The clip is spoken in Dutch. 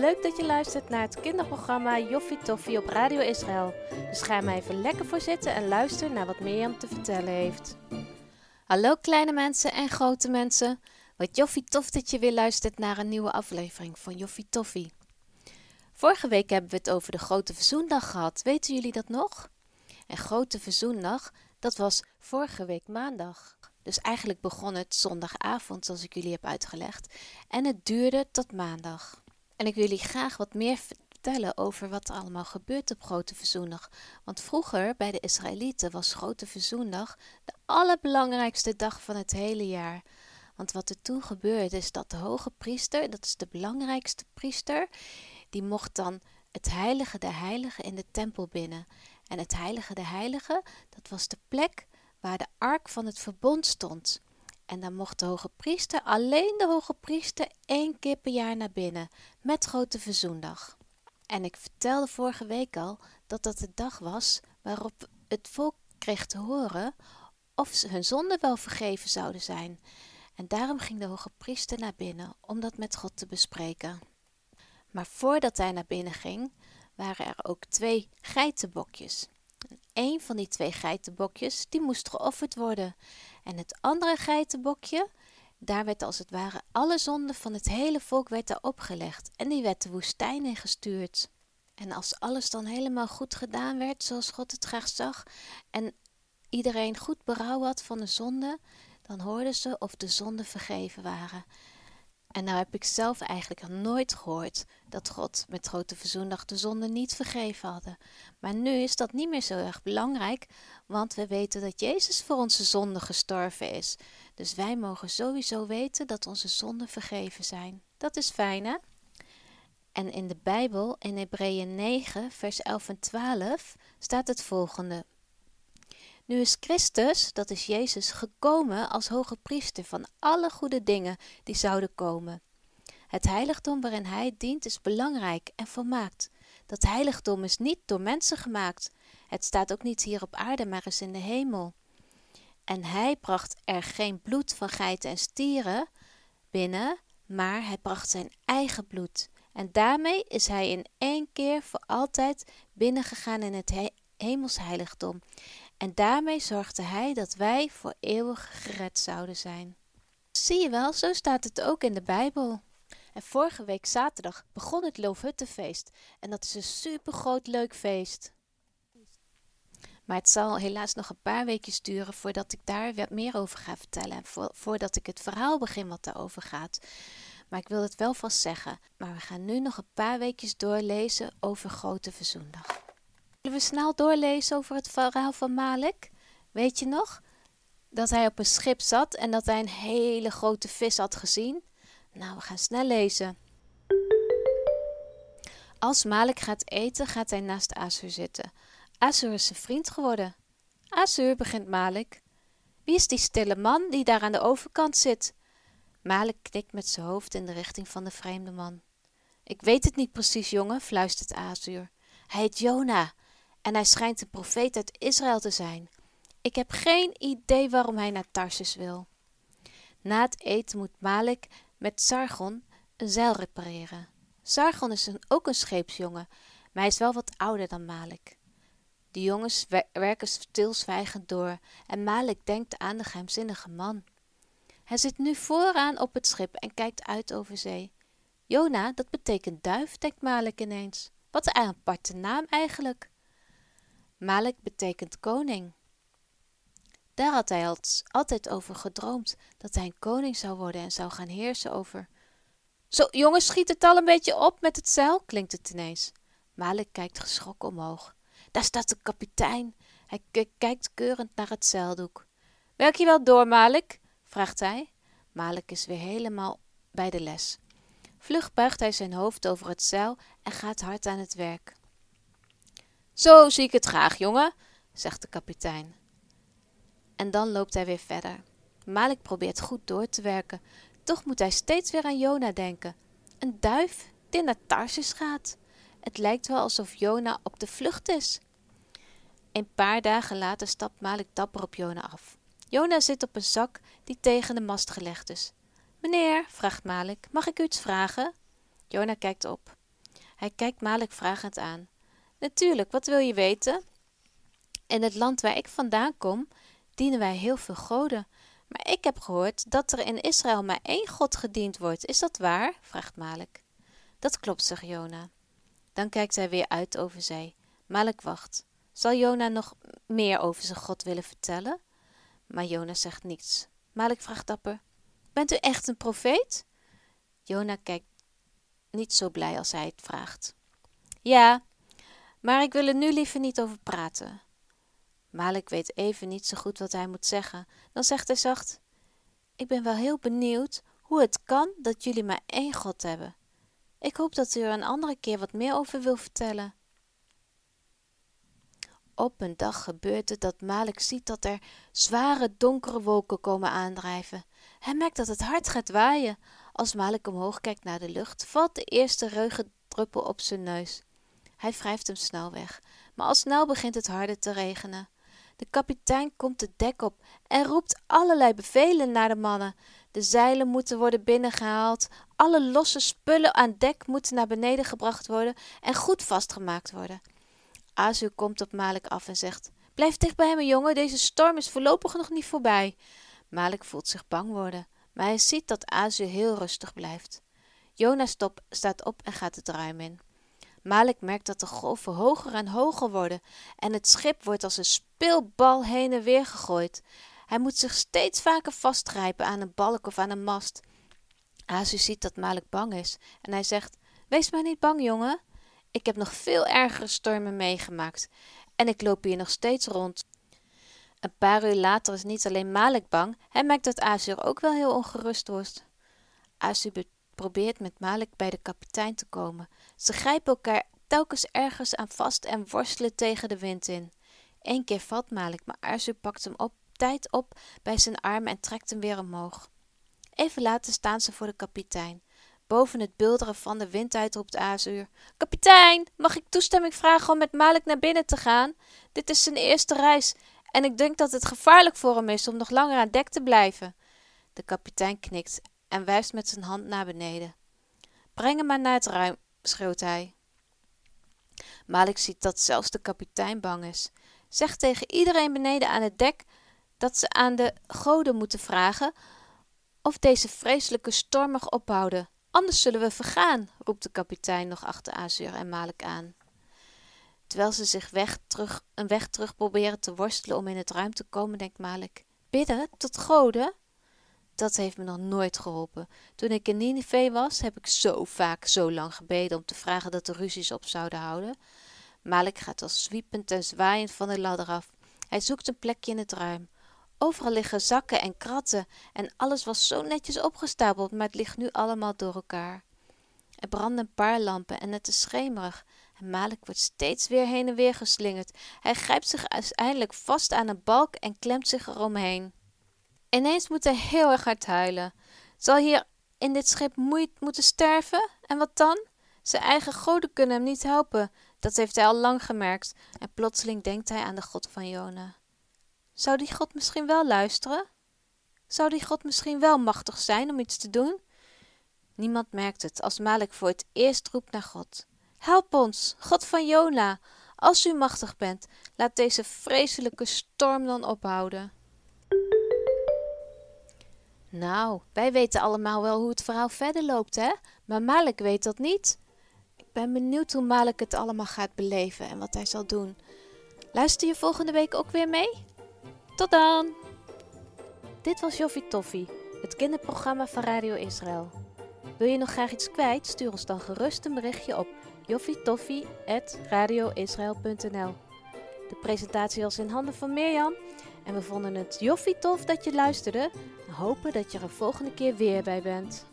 Leuk dat je luistert naar het kinderprogramma Joffie Toffie op Radio Israël. Dus ga maar even lekker voor zitten en luister naar wat Mirjam te vertellen heeft. Hallo kleine mensen en grote mensen. Wat Joffie tof dat je weer luistert naar een nieuwe aflevering van Joffie Toffie. Vorige week hebben we het over de Grote Verzoendag gehad. Weten jullie dat nog? En Grote Verzoendag, dat was vorige week maandag. Dus eigenlijk begon het zondagavond, zoals ik jullie heb uitgelegd. En het duurde tot maandag. En ik wil jullie graag wat meer vertellen over wat er allemaal gebeurt op Grote Verzoendag. Want vroeger bij de Israëlieten was Grote Verzoendag de allerbelangrijkste dag van het hele jaar. Want wat er toen gebeurde is dat de hoge priester, dat is de belangrijkste priester, die mocht dan het heilige der heiligen in de tempel binnen. En het heilige der heiligen, dat was de plek waar de ark van het verbond stond. En dan mocht de hoge priester, alleen de hoge priester, één keer per jaar naar binnen, met grote verzoendag. En ik vertelde vorige week al dat dat de dag was waarop het volk kreeg te horen of ze hun zonden wel vergeven zouden zijn. En daarom ging de hoge priester naar binnen om dat met God te bespreken. Maar voordat hij naar binnen ging, waren er ook twee geitenbokjes. Een van die twee geitenbokjes, die moest geofferd worden. En het andere geitenbokje, daar werd als het ware alle zonde van het hele volk werd daar opgelegd. En die werd de woestijn in gestuurd. En als alles dan helemaal goed gedaan werd, zoals God het graag zag, en iedereen goed berouw had van de zonde, dan hoorden ze of de zonden vergeven waren. En nou heb ik zelf eigenlijk nooit gehoord dat God met Grote Verzoendag de zonde niet vergeven hadden. Maar nu is dat niet meer zo erg belangrijk, want we weten dat Jezus voor onze zonde gestorven is. Dus wij mogen sowieso weten dat onze zonden vergeven zijn. Dat is fijn, hè? En in de Bijbel, in Hebreeën 9, vers 11 en 12, staat het volgende. Nu is Christus, dat is Jezus, gekomen als hoge priester van alle goede dingen die zouden komen. Het heiligdom waarin hij dient is belangrijk en volmaakt. Dat heiligdom is niet door mensen gemaakt. Het staat ook niet hier op aarde, maar is in de hemel. En hij bracht er geen bloed van geiten en stieren binnen, maar hij bracht zijn eigen bloed. En daarmee is hij in één keer voor altijd binnengegaan in het he heiligdom. En daarmee zorgde hij dat wij voor eeuwig gered zouden zijn. Zie je wel, zo staat het ook in de Bijbel. En vorige week zaterdag begon het Loofhuttenfeest. En dat is een supergroot leuk feest. Maar het zal helaas nog een paar weekjes duren voordat ik daar wat meer over ga vertellen. En voordat ik het verhaal begin wat daarover gaat. Maar ik wil het wel vast zeggen. Maar we gaan nu nog een paar weekjes doorlezen over Grote Verzoendag. Zullen we snel doorlezen over het verhaal van Malik? Weet je nog? Dat hij op een schip zat en dat hij een hele grote vis had gezien. Nou, we gaan snel lezen. Als Malik gaat eten, gaat hij naast Asur zitten. Asur is zijn vriend geworden. Asur, begint Malik. Wie is die stille man die daar aan de overkant zit? Malik knikt met zijn hoofd in de richting van de vreemde man. Ik weet het niet precies, jongen, fluistert Asur. Hij heet Jona en hij schijnt een profeet uit Israël te zijn. Ik heb geen idee waarom hij naar Tarsus wil. Na het eten moet Malik met Sargon een zeil repareren. Sargon is een, ook een scheepsjongen, maar hij is wel wat ouder dan Malik. De jongens werken stilzwijgend door en Malik denkt aan de geheimzinnige man. Hij zit nu vooraan op het schip en kijkt uit over zee. Jona, dat betekent duif, denkt Malik ineens. Wat een aparte naam eigenlijk. Malik betekent koning. Daar had hij altijd over gedroomd, dat hij een koning zou worden en zou gaan heersen over. Zo, jongens, schiet het al een beetje op met het zeil, klinkt het ineens. Malik kijkt geschrokken omhoog. Daar staat de kapitein. Hij kijkt keurend naar het zeildoek. Werk je wel door, Malik? vraagt hij. Malik is weer helemaal bij de les. Vlug buigt hij zijn hoofd over het zeil en gaat hard aan het werk. Zo zie ik het graag, jongen, zegt de kapitein. En dan loopt hij weer verder. Malik probeert goed door te werken. Toch moet hij steeds weer aan Jona denken. Een duif die naar Tarsus gaat. Het lijkt wel alsof Jona op de vlucht is. Een paar dagen later stapt Malik dapper op Jona af. Jona zit op een zak die tegen de mast gelegd is. Meneer, vraagt Malik, mag ik u iets vragen? Jona kijkt op. Hij kijkt Malek vragend aan. Natuurlijk, wat wil je weten? In het land waar ik vandaan kom, dienen wij heel veel goden. Maar ik heb gehoord dat er in Israël maar één God gediend wordt. Is dat waar? vraagt Malek. Dat klopt, zegt Jona. Dan kijkt hij weer uit over zee. Malek wacht. Zal Jona nog meer over zijn God willen vertellen? Maar Jona zegt niets. Malek vraagt dapper: Bent u echt een profeet? Jona kijkt niet zo blij als hij het vraagt. Ja, maar ik wil er nu liever niet over praten. Malek weet even niet zo goed wat hij moet zeggen. Dan zegt hij zacht: Ik ben wel heel benieuwd hoe het kan dat jullie maar één God hebben. Ik hoop dat u er een andere keer wat meer over wil vertellen. Op een dag gebeurt het dat Malek ziet dat er zware donkere wolken komen aandrijven. Hij merkt dat het hard gaat waaien. Als Malek omhoog kijkt naar de lucht, valt de eerste regendruppel op zijn neus. Hij wrijft hem snel weg, maar al snel begint het harder te regenen. De kapitein komt het dek op en roept allerlei bevelen naar de mannen. De zeilen moeten worden binnengehaald, alle losse spullen aan dek moeten naar beneden gebracht worden en goed vastgemaakt worden. Azur komt op Malik af en zegt: Blijf dicht bij me, jongen, deze storm is voorlopig nog niet voorbij. Malik voelt zich bang worden, maar hij ziet dat Azur heel rustig blijft. Jona stop, staat op en gaat het ruim in. Malik merkt dat de golven hoger en hoger worden en het schip wordt als een speelbal heen en weer gegooid. Hij moet zich steeds vaker vastgrijpen aan een balk of aan een mast. Azu ziet dat Malik bang is en hij zegt: Wees maar niet bang, jongen. Ik heb nog veel ergere stormen meegemaakt en ik loop hier nog steeds rond. Een paar uur later is niet alleen Malik bang, hij merkt dat Azur ook wel heel ongerust wordt. Azur probeert met Malik bij de kapitein te komen. Ze grijpen elkaar telkens ergens aan vast en worstelen tegen de wind in. Eén keer valt Malik, maar Azur pakt hem op, tijd op bij zijn arm en trekt hem weer omhoog. Even later staan ze voor de kapitein. Boven het bulderen van de wind uit roept Azur: Kapitein, mag ik toestemming vragen om met Malik naar binnen te gaan? Dit is zijn eerste reis en ik denk dat het gevaarlijk voor hem is om nog langer aan dek te blijven. De kapitein knikt en wijst met zijn hand naar beneden. Breng hem maar naar het ruim, schreeuwt hij. Malik ziet dat zelfs de kapitein bang is. Zegt tegen iedereen beneden aan het dek dat ze aan de goden moeten vragen of deze vreselijke storm mag ophouden. Anders zullen we vergaan, roept de kapitein nog achter Azur en Malik aan. Terwijl ze zich weg terug, een weg terug proberen te worstelen om in het ruim te komen, denkt Malik: Bidden tot goden? Dat heeft me nog nooit geholpen. Toen ik in Nineveh was, heb ik zo vaak zo lang gebeden om te vragen dat de ruzies op zouden houden. Malik gaat al zwiepend en zwaaiend van de ladder af. Hij zoekt een plekje in het ruim. Overal liggen zakken en kratten en alles was zo netjes opgestapeld, maar het ligt nu allemaal door elkaar. Er branden een paar lampen en het is schemerig. En Malik wordt steeds weer heen en weer geslingerd. Hij grijpt zich uiteindelijk vast aan een balk en klemt zich eromheen. Ineens moet hij heel erg hard huilen. Zal hier in dit schip moeite moeten sterven? En wat dan? Zijn eigen goden kunnen hem niet helpen. Dat heeft hij al lang gemerkt. En plotseling denkt hij aan de God van Jona. Zou die God misschien wel luisteren? Zou die God misschien wel machtig zijn om iets te doen? Niemand merkt het als Malik voor het eerst roept naar God. Help ons, God van Jona. Als u machtig bent, laat deze vreselijke storm dan ophouden. Nou, wij weten allemaal wel hoe het verhaal verder loopt, hè? Maar Malik weet dat niet. Ik ben benieuwd hoe Malik het allemaal gaat beleven en wat hij zal doen. Luister je volgende week ook weer mee? Tot dan! Dit was Joffie Toffie, het kinderprogramma van Radio Israël. Wil je nog graag iets kwijt? Stuur ons dan gerust een berichtje op joffietoffie.radioisrael.nl De presentatie was in handen van Mirjam en we vonden het joffie tof dat je luisterde en hopen dat je er volgende keer weer bij bent.